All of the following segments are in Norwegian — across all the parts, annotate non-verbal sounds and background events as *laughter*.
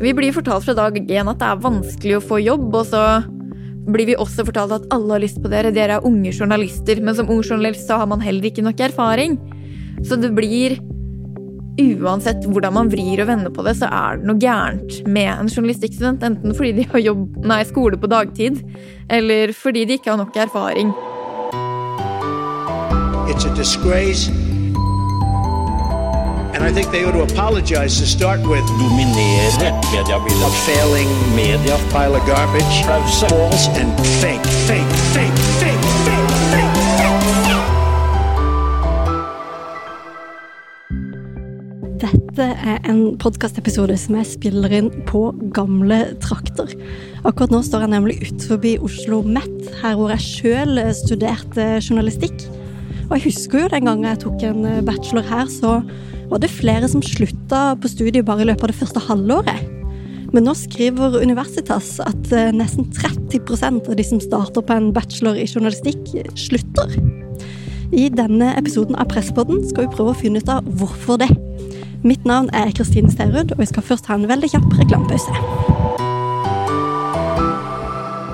Vi blir fortalt fra dag én at det er vanskelig å få jobb, og så blir vi også fortalt at alle har lyst på dere, dere er unge journalister. Men som ung journalist så har man heller ikke nok erfaring. Så det blir Uansett hvordan man vrir og vender på det, så er det noe gærent med en journalistikkstudent. Enten fordi de har jobb, nei, skole på dagtid, eller fordi de ikke har nok erfaring. It's a disgrace. And I think they ought to apologize to start with. dominere mediebildet. A failing Media. pile of garbage. Pause. False and fake, fake, fake, fake, fake, fake. Dette er en podkastepisode som jeg spiller inn på gamle trakter. Akkurat nå står jeg nemlig utenfor Oslo Met, her hvor jeg sjøl studerte journalistikk. Og jeg husker jo den gangen jeg tok en bachelor her, så var det flere som slutta på studiet bare i løpet av det første halvåret. Men nå skriver Universitas at eh, nesten 30% av de som starter på en bachelor i journalistikk, slutter. I denne episoden av Presspodden skal vi prøve å finne ut av hvorfor det. Mitt navn er Kristine Sterud, og vi skal først ha en veldig kjapp reklamepause.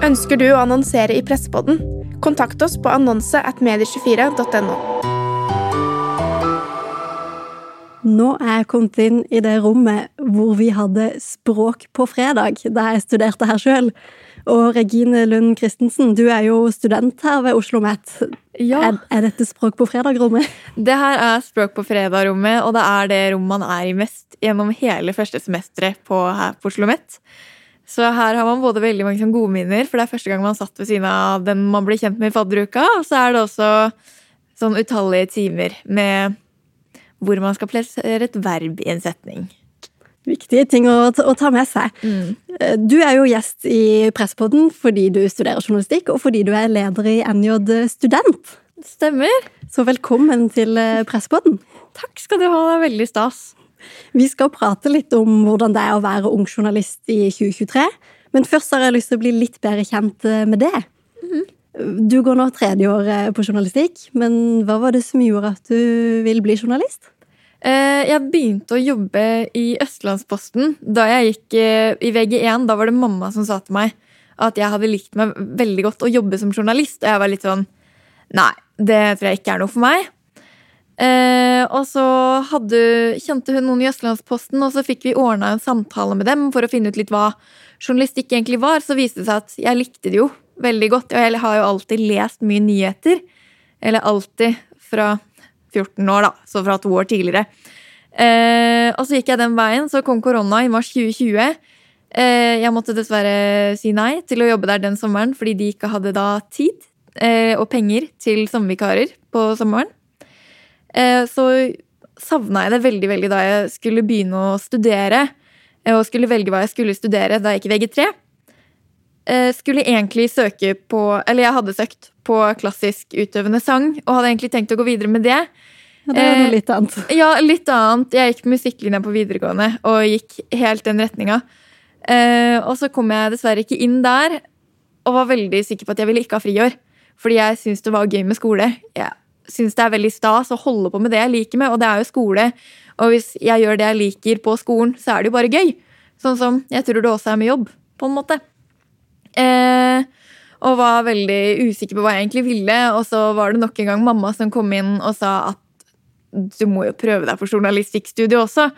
Ønsker du å annonsere i Presspodden? Kontakt oss på annonse at medie24.no. Nå er jeg kommet inn i det rommet hvor vi hadde språk på fredag, da jeg studerte her sjøl. Og Regine Lund Christensen, du er jo student her ved Oslo OsloMet. Ja. Er, er dette Språk på fredag-rommet? Det her er Språk på fredag-rommet, og det er det rommet man er i mest gjennom hele første semesteret på, her på Oslo OsloMet. Så her har man både veldig mange gode minner, for det er første gang man satt ved siden av den man blir kjent med i fadderuka, og så er det også sånn utallige timer med hvor man skal plassere et verb i en setning. Viktige ting å, å ta med seg. Mm. Du er jo gjest i Presspodden fordi du studerer journalistikk, og fordi du er leder i NJ Student. Stemmer. Så velkommen til eh, Presspodden. Takk skal du ha. Det er veldig stas. Vi skal prate litt om hvordan det er å være ung journalist i 2023. Men først har jeg lyst til å bli litt bedre kjent eh, med det. Mm. Du går nå tredje år eh, på journalistikk, men hva var det som gjorde at du vil bli journalist? Eh, jeg begynte å jobbe i Østlandsposten da jeg gikk eh, i VG1. Da var det mamma som sa til meg at jeg hadde likt meg veldig godt å jobbe som journalist. Og jeg var litt sånn Nei, det tror jeg ikke er noe for meg. Eh, og så hadde, kjente hun noen i Østlandsposten, og så fikk vi ordna en samtale med dem for å finne ut litt hva journalistikk egentlig var. Så viste det seg at jeg likte det jo veldig godt. Og jeg har jo alltid lest mye nyheter. Eller alltid fra 14 år, da. Så fra to år tidligere. Eh, og så gikk jeg den veien. Så kom korona i mars 2020. Eh, jeg måtte dessverre si nei til å jobbe der den sommeren fordi de ikke hadde da tid eh, og penger til sommervikarer på sommeren. Eh, så savna jeg det veldig veldig da jeg skulle begynne å studere. eh, Og skulle velge hva jeg skulle studere da jeg gikk i VG3. Eh, skulle egentlig søke på Eller jeg hadde søkt på klassisk utøvende sang og hadde egentlig tenkt å gå videre med det. Ja, det var noe Eh, litt annet. *laughs* Ja, litt annet. Jeg gikk musikklinja på videregående og gikk helt den retninga. Eh, og så kom jeg dessverre ikke inn der, og var veldig sikker på at jeg ville ikke ha friår. Fordi jeg syns det var gøy med skole. Jeg syns det er veldig stas å holde på med det jeg liker med, og det er jo skole. Og hvis jeg gjør det jeg liker på skolen, så er det jo bare gøy. Sånn som jeg tror det også er med jobb, på en måte. Eh, og var veldig usikker på hva jeg egentlig ville. Og så var det nok en gang mamma som kom inn og sa at du må jo prøve deg på journalistikkstudiet også.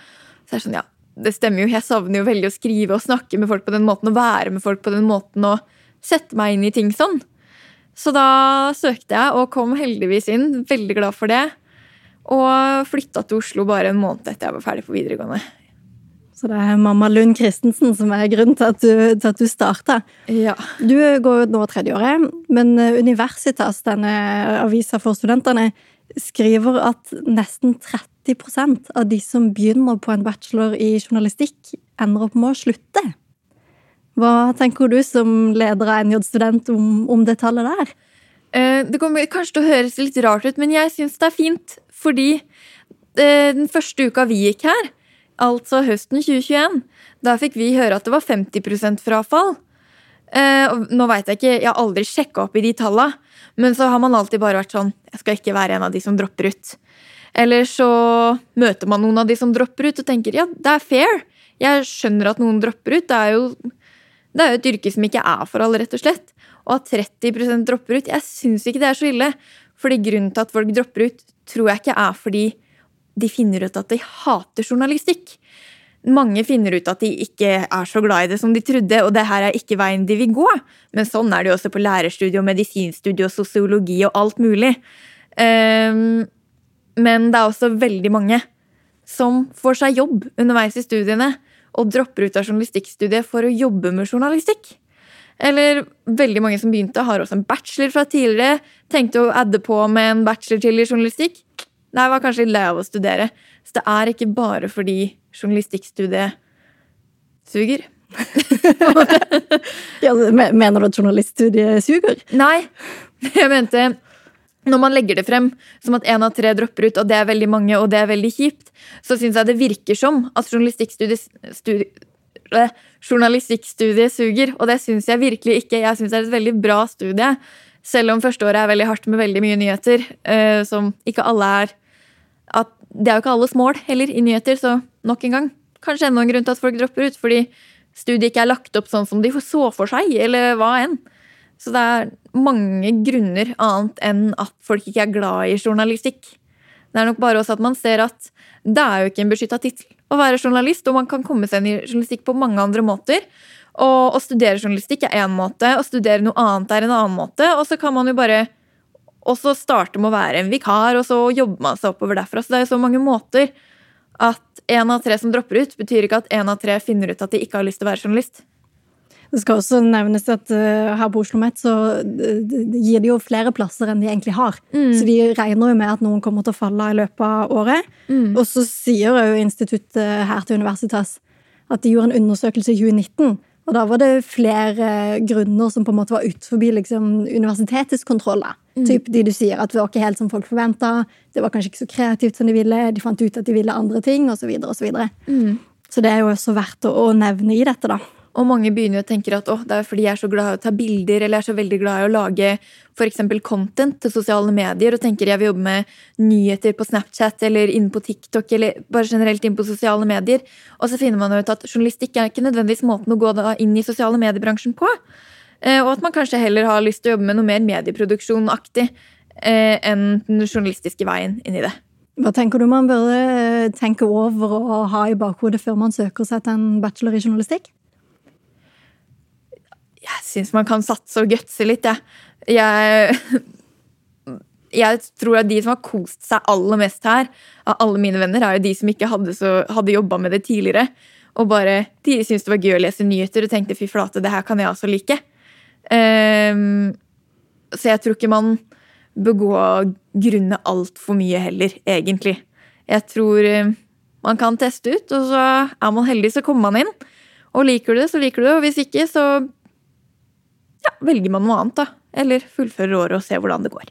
Så jeg er sånn, ja, det stemmer jo. Jeg savner jo veldig å skrive og snakke med folk på den måten, og være med folk på den måten, og sette meg inn i ting sånn. Så da søkte jeg, og kom heldigvis inn. Veldig glad for det. Og flytta til Oslo bare en måned etter jeg var ferdig på videregående. Så det er mamma Lund Christensen som er grunnen til at du, til at du starta. Ja. Du går nå tredjeåret, men Universitas, denne avisa for studentene, skriver at nesten 30% av de som begynner på en bachelor i journalistikk, ender opp med å slutte. Hva tenker du som leder av NJ Student om, om det tallet der? Eh, Det kommer kanskje til å høres litt rart ut, men jeg syns det er fint. Fordi eh, den første uka vi gikk her, altså høsten 2021, da fikk vi høre at det var 50 frafall. Eh, Nå vet Jeg ikke, jeg har aldri sjekka opp i de tallene, men så har man alltid bare vært sånn Jeg skal ikke være en av de som dropper ut. Eller så møter man noen av de som dropper ut, og tenker ja, det er fair. Jeg skjønner at noen dropper ut. Det er jo, det er jo et yrke som ikke er for alle, rett og slett. Og at 30% dropper ut, jeg syns ikke det er så ille. Fordi grunnen til at folk dropper ut, tror jeg ikke er fordi de finner ut at de hater journalistikk. Mange finner ut at de ikke er så glad i det som de trodde, og det her er ikke veien de vil gå. Men sånn er det jo også på lærerstudiet og medisinstudie og sosiologi og alt mulig. Ehm, men det er også veldig mange som får seg jobb underveis i studiene og dropper ut av journalistikkstudiet for å jobbe med journalistikk. Eller veldig mange som begynte, har også en bachelor fra tidligere. Tenkte å adde på med en bachelor til i journalistikk. Nei, var kanskje litt lei av å studere. Så det er ikke bare fordi journalistikkstudiet suger. *laughs* Ja, mener du at journaliststudiet suger? Nei, jeg mente når man legger det frem som at én av tre dropper ut, og det er veldig mange, og det er veldig kjipt, så syns jeg det virker som at journalistikkstudiet studi, øh, journalistikkstudiet suger. Og det syns jeg virkelig ikke. Jeg syns det er et veldig bra studie. Selv om førsteåret er veldig hardt med veldig mye nyheter, øh, som ikke alle er at Det er jo ikke alles mål heller i nyheter, så nok en gang kanskje enda en grunn til at folk dropper ut. Fordi studiet ikke er lagt opp sånn som de så for seg, eller hva enn. Så det er mange grunner annet enn at folk ikke er glad i journalistikk. Det er nok bare også at man ser at det er jo ikke en beskytta tittel å være journalist, og man kan komme seg inn i journalistikk på mange andre måter. Og å studere journalistikk er én måte, å studere noe annet er en annen måte. Og så kan man jo bare også starte med å være en vikar, og så jobber man seg oppover derfra. Så det er jo så mange måter at én av tre som dropper ut, betyr ikke at én av tre finner ut at de ikke har lyst til å være journalist. Det skal også nevnes at uh, her på Oslo Met så gir de jo flere plasser enn de egentlig har. Så de regner jo med at noen kommer til å falle i løpet av året. Og så sier jo instituttet her til Universitas at de gjorde en undersøkelse i 2019. Og da var det flere grunner som på en måte var utenfor liksom, universitetets kontroll. Mm. Typ de du sier at det var ikke helt som folk forventa. Det var kanskje ikke så kreativt som de ville. De fant ut at de ville andre ting, osv. Så, videre, og så, videre. så det er jo også verdt å, å nevne i dette, da. Og mange begynner jo å tenke at «Åh, det er fordi jeg er så glad i å ta bilder eller jeg er så veldig glad i å lage eksempel content til sosiale medier og tenker jeg vil jobbe med nyheter på Snapchat eller inne på TikTok eller bare generelt inn på sosiale medier. Og så finner man ut at journalistikk er ikke nødvendigvis måten å gå inn i sosiale mediebransjen på. Eh, Og at man kanskje heller har lyst til å jobbe med noe mer medieproduksjonaktig eh, enn den journalistiske veien inn i det. Hva tenker du man burde eh, tenke over og ha i bakhodet før man søker seg til en bachelor i journalistikk? Jeg syns man kan satse og gutse litt, jeg. Jeg, jeg tror at de som har kost seg aller mest her, av alle mine venner, er jo de som ikke hadde, så- hadde jobba med det tidligere. Og bare de syntes det var gøy å lese nyheter og tenkte fy flate, det her kan jeg også like. Um, så jeg tror ikke man bør gå grunne altfor mye heller, egentlig. Jeg tror eh, man kan teste ut, og så er man heldig, så kommer man inn. Og liker du det, så liker du det, og hvis ikke, så velger man noe annet, da. Eller fullfører året og ser hvordan det går.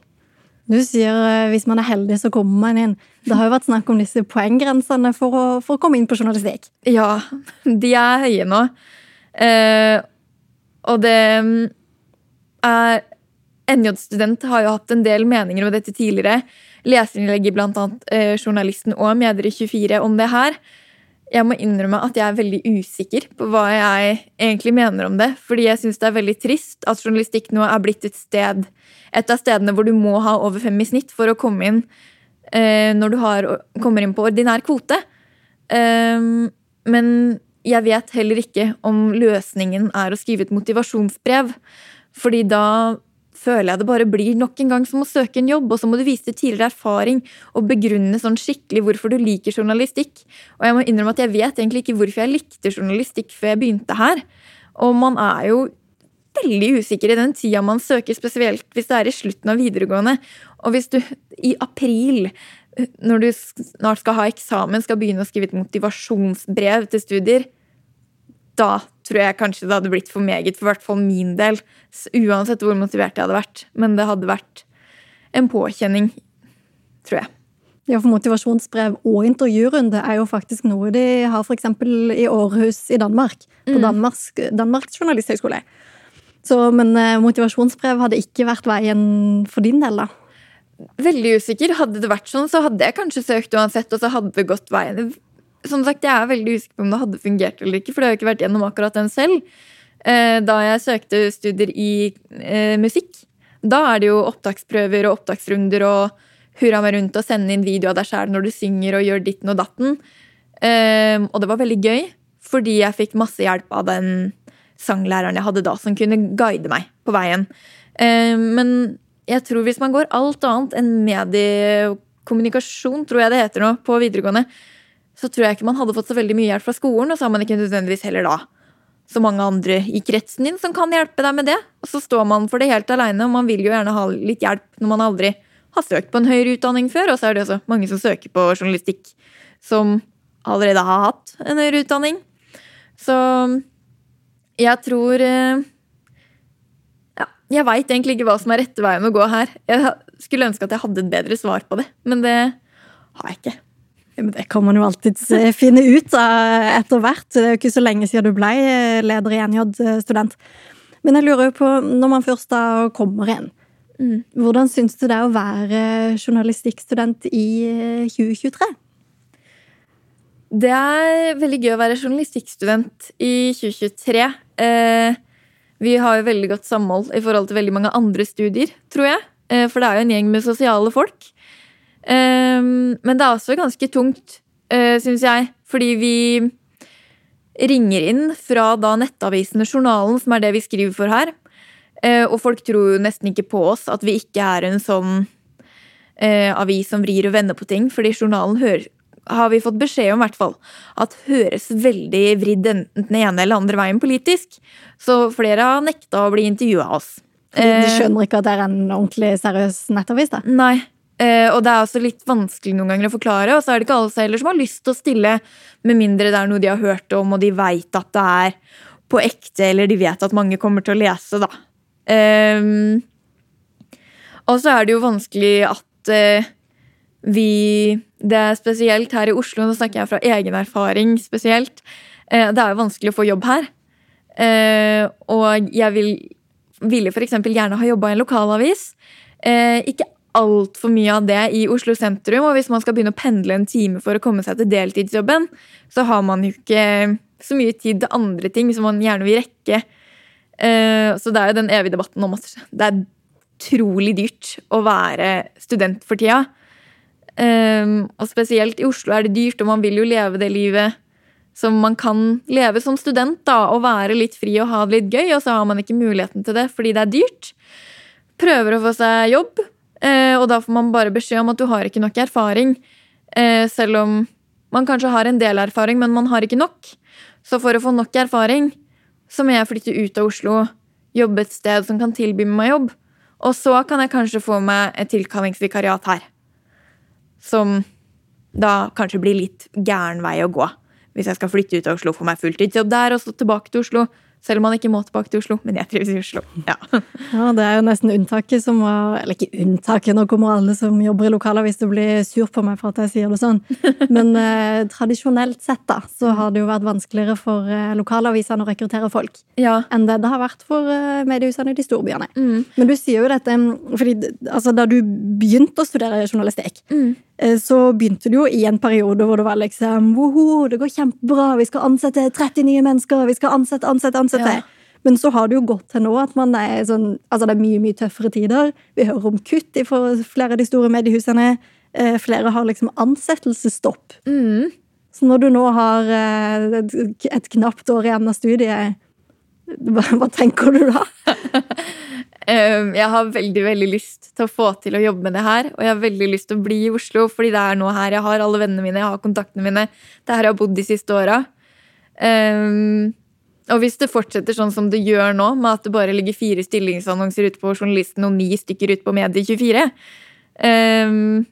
Du sier eh, hvis man er heldig, så kommer man inn. Det har jo vært snakk om disse poenggrensene for å, for å komme inn på journalistikk. Ja, *laughs* de er høye nå. Eh, og det mm, er NJ-student har jo hatt en del meninger om dette tidligere. Leserinnlegg i annet eh, Journalisten og Medier24 om det her. Jeg må innrømme at jeg er veldig usikker på hva jeg egentlig mener om det. Fordi jeg syns det er veldig trist at journalistikk nå er blitt et sted Et av stedene hvor du må ha over fem i snitt for å komme inn eh, når du har, kommer inn på ordinær kvote. Ehm, men jeg vet heller ikke om løsningen er å skrive et motivasjonsbrev. Fordi da føler jeg det bare blir nok en gang som å søke en jobb, og så må du vise tidligere erfaring og begrunne sånn skikkelig hvorfor du liker journalistikk. Og jeg må innrømme at jeg vet egentlig ikke hvorfor jeg likte journalistikk før jeg begynte her. Og man er jo veldig usikker i den tida man søker, spesielt hvis det er i slutten av videregående. Og hvis du i april, når du snart skal ha eksamen, skal begynne å skrive et motivasjonsbrev til studier, da tror jeg kanskje det hadde blitt for meget, for i hvert fall min del. Uansett hvor motivert jeg hadde vært. Men det hadde vært en påkjenning, tror jeg. Ja, for Motivasjonsbrev og intervjurunde er jo faktisk noe de har f.eks. i Århus i Danmark. På Danmarks, Danmarks journalisthøgskole. Så, men eh, motivasjonsbrev hadde ikke vært veien for din del, da. Veldig usikker. Hadde det vært sånn, så hadde jeg kanskje søkt uansett, og så hadde det gått veien. Som sagt, jeg er veldig usikker på om det hadde fungert eller ikke, for det har jeg ikke vært gjennom akkurat den selv. Eh, Da jeg søkte studier i eh, musikk, da er det jo opptaksprøver og opptaksrunder og hurra meg rundt og sende inn video av deg sjæl når du synger og gjør ditten og datten. Eh, Og det var veldig gøy, fordi jeg fikk masse hjelp av den sanglæreren jeg hadde da, som kunne guide meg på veien. Men jeg tror hvis man går alt annet enn mediekommunikasjon, tror jeg det heter nå, på videregående, så tror jeg ikke man hadde fått så veldig mye hjelp fra skolen, og så har man ikke nødvendigvis heller da så mange andre i kretsen din som kan hjelpe deg med det. Og så står man for det helt aleine, og man vil jo gjerne ha litt hjelp når man aldri har søkt på en høyere utdanning før, og så er det også mange som søker på journalistikk som allerede har hatt en høyere utdanning. Så jeg tror eh, ja, Jeg veit egentlig ikke hva som er rette veien å gå her. Jeg skulle ønske at jeg hadde et bedre svar på det, men det har jeg ikke. Det kan man jo alltids eh, finne ut av etter hvert. Det er jo ikke så lenge siden du ble eh, leder i NJ-student. Men jeg lurer jo på, når man først da kommer inn, hvordan syns du det er å være journalistikkstudent i eh, 2023? Det er veldig gøy å være journalistikkstudent i 2023. Eh, vi har jo veldig godt samhold i forhold til veldig mange andre studier, tror jeg. Eh, for det er jo en gjeng med sosiale folk. Eh, men det er også ganske tungt, eh, syns jeg, fordi vi ringer inn fra da nettavisene Journalen, som er det vi skriver for her. Eh, og folk tror jo nesten ikke på oss, at vi ikke er en sånn eh, avis som vrir og vender på ting. Fordi journalen hører, har vi fått beskjed om hvert fall, at høres veldig vridd enten den ene eller andre veien politisk. Så flere har nekta å bli intervjua av oss. Fordi de skjønner ikke at det er en ordentlig seriøs nettavis? da. Nei. Eh, og det er også litt vanskelig noen ganger å forklare. Og så er det ikke alle heller som har lyst til å stille, med mindre det er noe de har hørt om, og de veit at det er på ekte, eller de vet at mange kommer til å lese, da. Ehm, og så er det jo vanskelig at eh, vi Det er spesielt her i Oslo, nå snakker jeg fra egen erfaring spesielt. Eh, det er jo vanskelig å få jobb her. Eh, og jeg vil, ville f.eks. gjerne ha jobba i en lokalavis. Ikke altfor mye av det i Oslo sentrum. Og hvis man skal begynne å pendle en time for å komme seg til deltidsjobben, så har man jo ikke så mye tid til andre ting som man gjerne vil rekke. Eh, så det er jo den evige debatten om at det er utrolig dyrt å være student for tida. Eh, og spesielt i Oslo er det dyrt, og man vil jo leve det livet som man kan leve som student, da, og være litt fri og ha det litt gøy, og så har man ikke muligheten til det fordi det er dyrt. Prøver å få seg jobb, og da får man bare beskjed om at du har ikke nok erfaring. eh, Selv om man kanskje har en del erfaring, men man har ikke nok. Så for å få nok erfaring, så må jeg flytte ut av Oslo, jobbe et sted som kan tilby meg jobb. Og så kan jeg kanskje få meg et tilkallingsvikariat her. Som da kanskje blir litt gæren vei å gå. Hvis jeg skal flytte ut av Oslo, få meg fulltidsjobb der og så tilbake til Oslo. Selv om man ikke må tilbake til Oslo, men jeg trives i Oslo. Ja. Ja, Det er jo nesten unntaket som var Eller ikke unntaket, nå kommer alle som jobber i lokalavis til å bli sur på meg for at jeg sier det sånn. Men eh, tradisjonelt sett da, så har det jo vært vanskeligere for eh, lokalavisene å rekruttere folk ja. enn det det har vært for eh, mediehusene i de store byene. Mm. Men du sier jo dette fordi altså, Da du begynte å studere journalistikk, Mm. Eh, så begynte det jo i en periode hvor det var liksom Woho, det går kjempebra, vi skal ansette 30 nye mennesker, vi skal ansette, ansette, ansette. Ja. Men så har det jo gått til nå at man er sånn Altså, det er mye, mye tøffere tider. Vi hører om kutt i flere av de store mediehusene. Eh, flere har liksom ansettelsesstopp. Mm. Så når du nå har eh, et knapt år igjen av studiet, hva, hva tenker du da? *laughs* Um, Jeg har veldig veldig lyst til å få til å jobbe med det her. Og jeg har veldig lyst til å bli i Oslo, fordi det er nå her jeg har alle vennene mine. Jeg har kontaktene mine. Det er her jeg har bodd de siste åra. Um, og hvis det fortsetter sånn som det gjør nå, med at det bare ligger fire stillingsannonser ute på Journalisten og ni stykker ute på Medie24, um,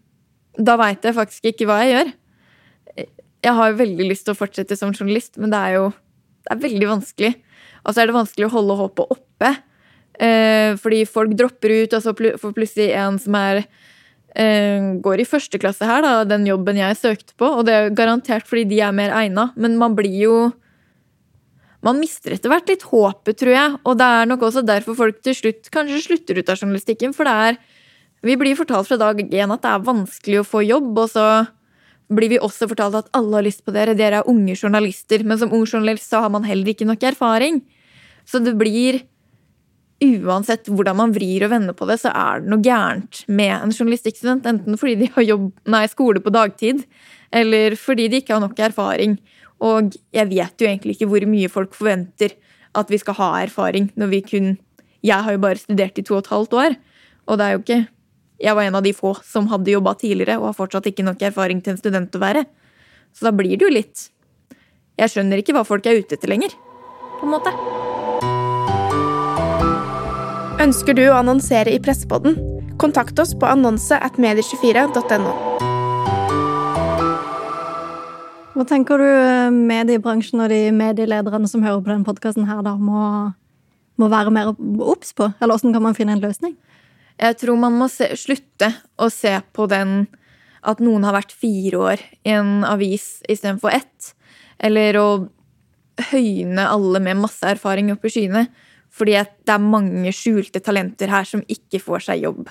da veit jeg faktisk ikke hva jeg gjør. Jeg har veldig lyst til å fortsette som journalist, men det er jo det er veldig vanskelig. Og så er det vanskelig å holde håpet oppe. Eh, fordi folk dropper ut, og så får plutselig en som er eh, går i første klasse her, da, den jobben jeg søkte på. Og det er garantert fordi de er mer egna, men man blir jo Man mister etter hvert litt håpet, tror jeg. Og det er nok også derfor folk til slutt kanskje slutter ut av journalistikken. For det er Vi blir fortalt fra dag én at det er vanskelig å få jobb, og så blir vi også fortalt at alle har lyst på dere, dere er unge journalister. Men som ung journalist så har man heller ikke nok erfaring. Så det blir Uansett hvordan man vrir og vender på det, så er det noe gærent med en journalistikkstudent. Enten fordi de har jobb, nei, skole på dagtid, eller fordi de ikke har nok erfaring. Og jeg vet jo egentlig ikke hvor mye folk forventer at vi skal ha erfaring når vi kun Jeg har jo bare studert i to og et halvt år, og det er jo ikke Jeg var en av de få som hadde jobba tidligere og har fortsatt ikke nok erfaring til en student å være. Så da blir det jo litt Jeg skjønner ikke hva folk er ute etter lenger, på en måte. Ønsker du å annonsere i Pressepodden? Kontakt oss på annonse at medie24.no. Hva tenker du eh, mediebransjen og de medielederne som hører på denne podkasten her, da, må, må være mer obs på? Eller åssen kan man finne en løsning? Jeg tror man må se, slutte å se på den at noen har vært fire år i en avis istedenfor ett. Eller å høyne alle med masse erfaring opp i skyene. Fordi det er mange skjulte talenter her som ikke får seg jobb.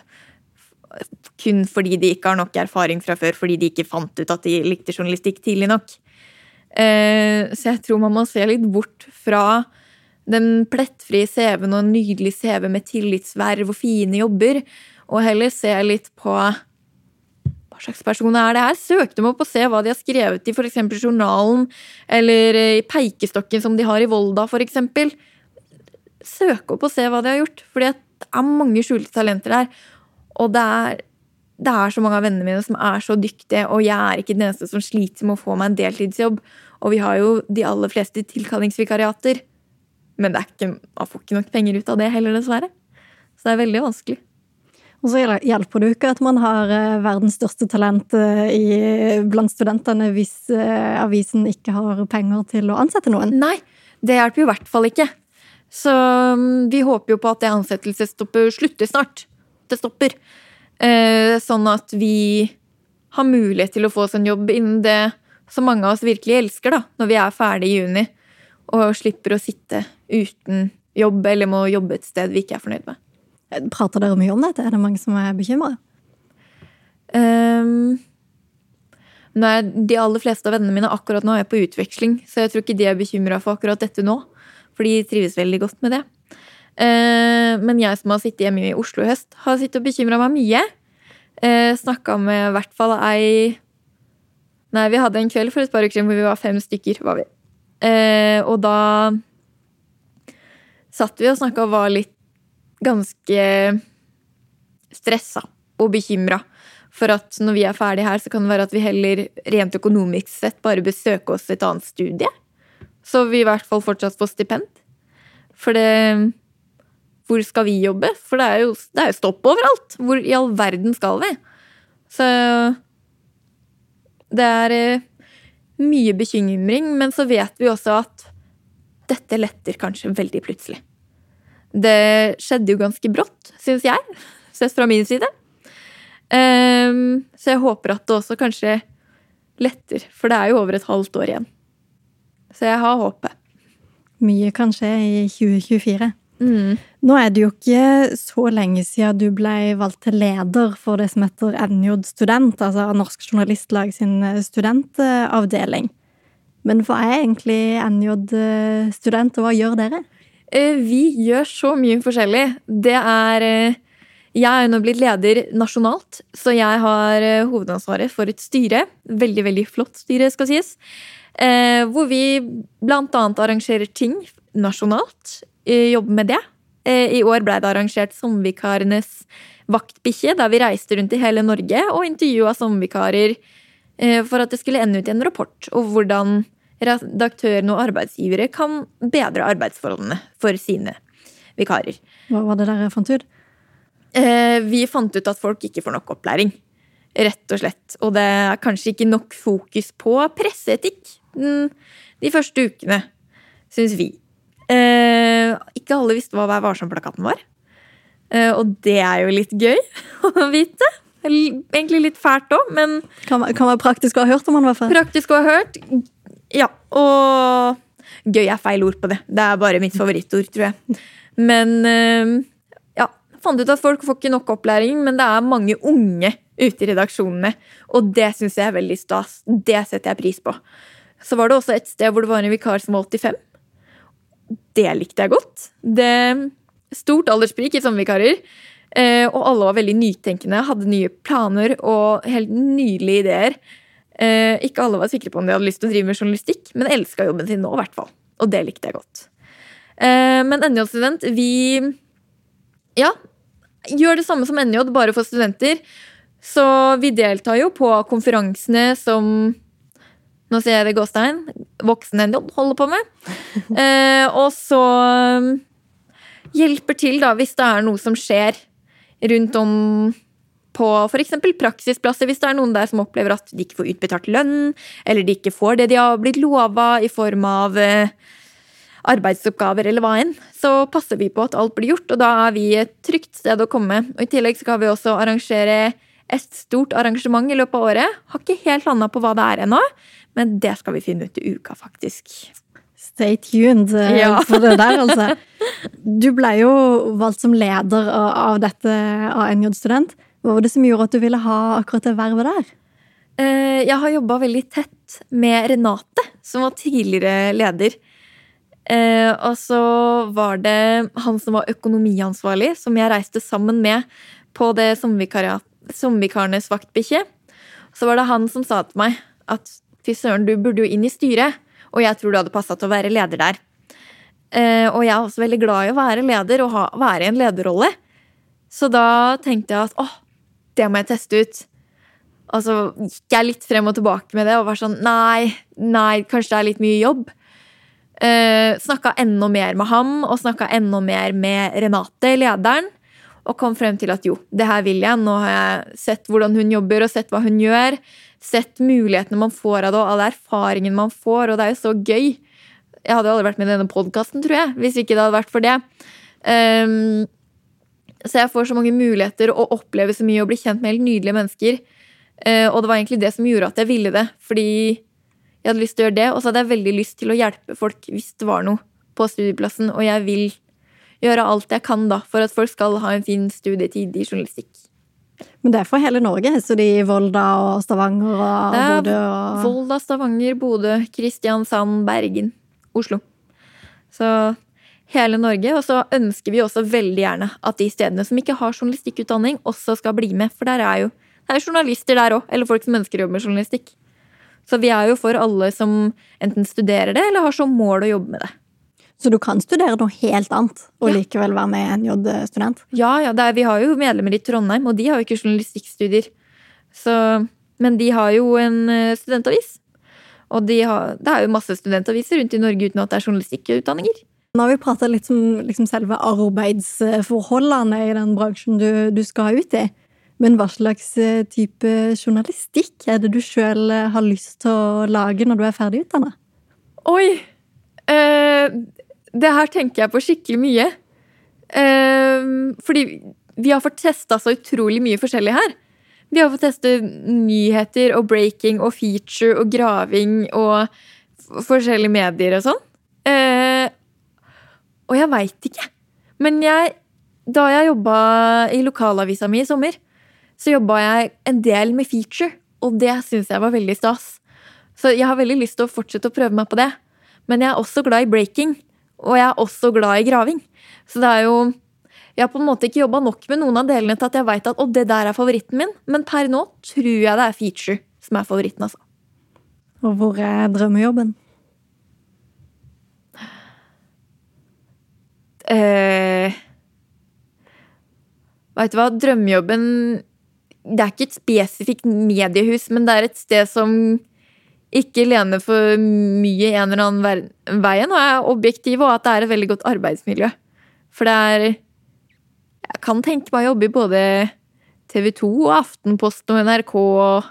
Kun fordi de ikke har nok erfaring fra før, fordi de ikke fant ut at de likte journalistikk tidlig nok. Eh, så jeg tror man må se litt bort fra den plettfrie CV-en og en nydelig CV med tillitsverv og fine jobber, og heller se litt på hva slags person er det her? Søk dem opp og se hva de har skrevet i f.eks. journalen, eller i peikestokken som de har i Volda, f.eks søke opp og se hva de har gjort. Fordi det er mange skjulte talenter der. Og det er, det er så mange av vennene mine som er så dyktige, og jeg er ikke den eneste som sliter med å få meg en deltidsjobb. Og vi har jo de aller fleste tilkallingsvikariater. Men det er ikke, man får ikke nok penger ut av det heller, dessverre. Så det er veldig vanskelig. Og så hjelper det jo ikke at man har eh, verdens største talent eh, i, blant studentene hvis eh, avisen ikke har penger til å ansette noen. Nei, det hjelper jo i hvert fall ikke. Så mm, vi håper jo på at det ansettelsesstoppet slutter snart. Det stopper. Sånn at vi har mulighet til å få oss en jobb innen det som mange av oss virkelig elsker, da, når vi er ferdig i juni. Og slipper å sitte uten jobb eller må jobbe et sted vi ikke er fornøyd med. Prater dere mye om dette? Er det mange som er bekymra? Um, nei, de aller fleste av vennene mine akkurat nå er på utveksling, så jeg tror ikke de er bekymra for akkurat dette nå. For de trives veldig godt med det. Uh, men jeg som har sittet hjemme i Oslo i høst, har sittet og bekymra meg mye. Uh, Snakka med i hvert fall ei Nei, vi hadde en kveld for et par uker siden hvor vi var fem stykker. var vi. Og da satt vi og snakka og var litt ganske stressa og bekymra for at når vi er ferdig her, så kan det være at vi heller rent økonomisk sett bare besøker oss et annet studie. Så vi i hvert fall fortsatt får stipend. For det Hvor skal vi jobbe? For det er jo, det er stopp overalt. Hvor i all verden skal vi? Så det er eh, mye bekymring, men så vet vi også at dette letter kanskje veldig plutselig. Det skjedde jo ganske brått, syns jeg, sett fra min side. Um, så jeg håper at det også kanskje letter, for det er jo over et halvt år igjen. Så jeg har håpet. Mye kan skje i 2024. Mm. Nå er det jo ikke så lenge siden du ble valgt til leder for det som heter NJ Student, altså Norsk Journalistlag sin studentavdeling. Men hva er egentlig NJ Student, og hva gjør dere? Eh, vi gjør så mye forskjellig. Det er eh, Jeg er nå blitt leder nasjonalt, så jeg har eh, hovedansvaret for et styre. Veldig, veldig flott styre, skal sies. Hvor vi annet arrangerer ting nasjonalt. Jobber med det. I år ble det arrangert Sommervikarenes vaktbikkje, der vi reiste rundt i hele Norge og intervjua sommervikarer for at det skulle ende ut i en rapport om hvordan redaktørene og arbeidsgivere kan bedre arbeidsforholdene for sine vikarer. Hva var det dere fant ut? Eh, vi fant ut at folk ikke får nok opplæring. Rett og slett. Og det er kanskje ikke nok fokus på presseetikk de første ukene, syns vi. Eh, ikke alle visste hva Vær varsom-plakaten var. Eh, og det er jo litt gøy *laughs* å vite. Egentlig litt fælt òg, men kan, kan være praktisk å ha hørt om han, i hvert fall. Praktisk å ha hørt. Ja, og gøy er feil ord på det. Det er bare mitt favorittord, tror jeg. Men ja, fant ut at folk får ikke nok opplæring, men det er mange unge ute i redaksjonene. Og det syns jeg er veldig stas. Det setter jeg pris på. Så var det også et sted hvor det var en vikar som var 85. Det likte jeg godt. Det Stort alderssprik i sommervikarer. Eh, og alle var veldig nytenkende, hadde nye planer og helt nydelige ideer. Eh, ikke alle var sikre på om de hadde lyst til å drive med journalistikk, men elska jobben sin nå, i hvert fall. Og det likte jeg godt. Eh, men NJ-student, vi ja, gjør det samme som NJ, bare for studenter. Så vi deltar jo på konferansene som Nå sier jeg det gåstein. Voksen-NJ holder på med. *laughs* Eh, og så um, hjelper til da hvis det er noe som skjer rundt om på f.eks. praksisplasser, hvis det er noen der som opplever at de ikke får utbetalt lønn, eller de ikke får det de har blitt lova i form av eh, arbeidsoppgaver eller hva enn, så passer vi på at alt blir gjort, og da er vi et trygt sted å komme. Og I tillegg skal vi også arrangere et stort arrangement i løpet av året. Har ikke helt landa på hva det er ennå, men det skal vi finne ut i uka, faktisk. Stay tuned eh, Ja. for det der, altså. Du ble jo valgt som leder av av dette ANJ-student. Hva var det som gjorde at du ville ha akkurat det vervet der? Eh, Jeg har jobba veldig tett med Renate, som var tidligere leder. Eh, Og så var det han som var økonomiansvarlig, som jeg reiste sammen med på det sommervikarenes vaktbikkje. Så var det han som sa til meg at fy søren, du burde jo inn i styret. Og jeg tror du hadde passa til å være leder der. Eh, Og jeg er også veldig glad i å være leder og ha, være i en lederrolle. Så da tenkte jeg at åh, det må jeg teste ut. Og så gikk jeg litt frem og tilbake med det og var sånn Nei, nei, kanskje det er litt mye jobb. Uh, snakka enda mer med ham og snakka enda mer med Renate, lederen. Og kom frem til at jo, det her vil jeg. Nå har jeg sett hvordan hun jobber og sett hva hun gjør. Sett mulighetene man får av det, og all erfaringen man får. Og det er jo så gøy. Jeg hadde jo aldri vært med i denne podkasten, tror jeg, hvis ikke det hadde vært for det. Um, så jeg får så mange muligheter og opplever så mye og blir kjent med helt nydelige mennesker. Uh, og det var egentlig det som gjorde at jeg ville det. Fordi jeg hadde lyst til å gjøre det, og så hadde jeg veldig lyst til å hjelpe folk hvis det var noe på studieplassen. Og jeg vil gjøre alt jeg kan da, for at folk skal ha en fin studietid i journalistikk. Men det er for hele Norge, så de i Volda og Stavanger og Bodø og Volda, Stavanger, Bodø, Kristiansand, Bergen, Oslo. Så hele Norge. Og så ønsker vi også veldig gjerne at de stedene som ikke har journalistikkutdanning, også skal bli med. For der er jo det er journalister der òg, eller folk som ønsker å jobbe med journalistikk. Så vi er jo for alle som enten studerer det, eller har som mål å jobbe med det. Så du kan studere noe helt annet og Ja. likevel være med en J-student? Ja, ja, er, Vi har jo medlemmer i Trondheim, og de har jo ikke journalistikkstudier. Så, men de har jo en eh, studentavis. Og de har, det er jo masse studentaviser rundt i Norge uten at det er journalistikkutdanninger. Nå har vi prata litt om liksom selve arbeidsforholdene i den bransjen du, du skal ut i. Men hva slags eh, type journalistikk er det du sjøl har lyst til å lage når du er ferdig utdanna? Oi! Eh, det her tenker jeg på skikkelig mye. Eh, fordi vi har fått testa så utrolig mye forskjellig her. Vi har fått teste nyheter og breaking og feature og graving og forskjellige medier og sånn. Eh, og jeg veit ikke. Men jeg, da jeg jobba i lokalavisa mi i sommer, så jobba jeg en del med feature, og det syns jeg var veldig stas. Så jeg har veldig lyst til å fortsette å prøve meg på det. Men jeg er også glad i breaking, og jeg er også glad i graving. Så det er jo Jeg har på en måte ikke jobba nok med noen av delene til at jeg veit at å, det der er favoritten min, men per nå tror jeg det er feature som er favoritten, altså. Og hvor er drømmejobben? Eh, Veit du hva, drømmejobben Det er ikke et spesifikt mediehus, men det er et sted som ikke lene for mye en eller annen veien, og er objektiv, og at det er et veldig godt arbeidsmiljø. For det er Jeg kan tenke meg å jobbe i både TV 2 og Aftenposten og NRK og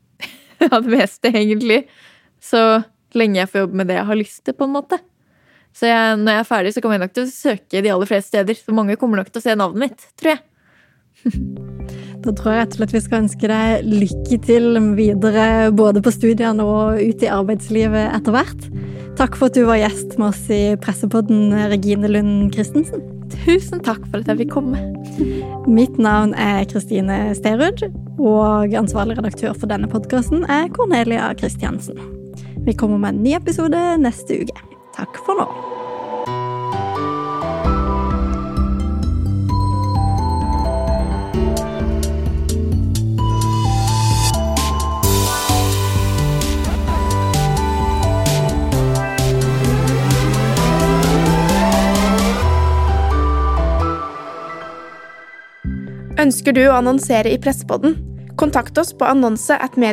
*laughs* Ja, det meste, egentlig. Så lenge jeg får jobbe med det jeg har lyst til, på en måte. Så jeg, når jeg er ferdig, så kommer jeg nok til å søke de aller fleste steder. Så mange kommer nok til å se navnet mitt, tror jeg. *laughs* Da tror jeg rett og slett vi skal ønske deg lykke til videre, både på studiene og ut i arbeidslivet etter hvert. Takk for at du var gjest med oss i Pressepodden, Regine Lund Christensen. Tusen takk for at jeg fikk komme. Mitt navn er Kristine Sterud, og ansvarlig redaktør for denne podkasten er Cornelia Kristiansen. Vi kommer med en ny episode neste uke. Takk for nå. Ønsker du å annonsere i Pressepodden? Kontakt oss på annonse at medie.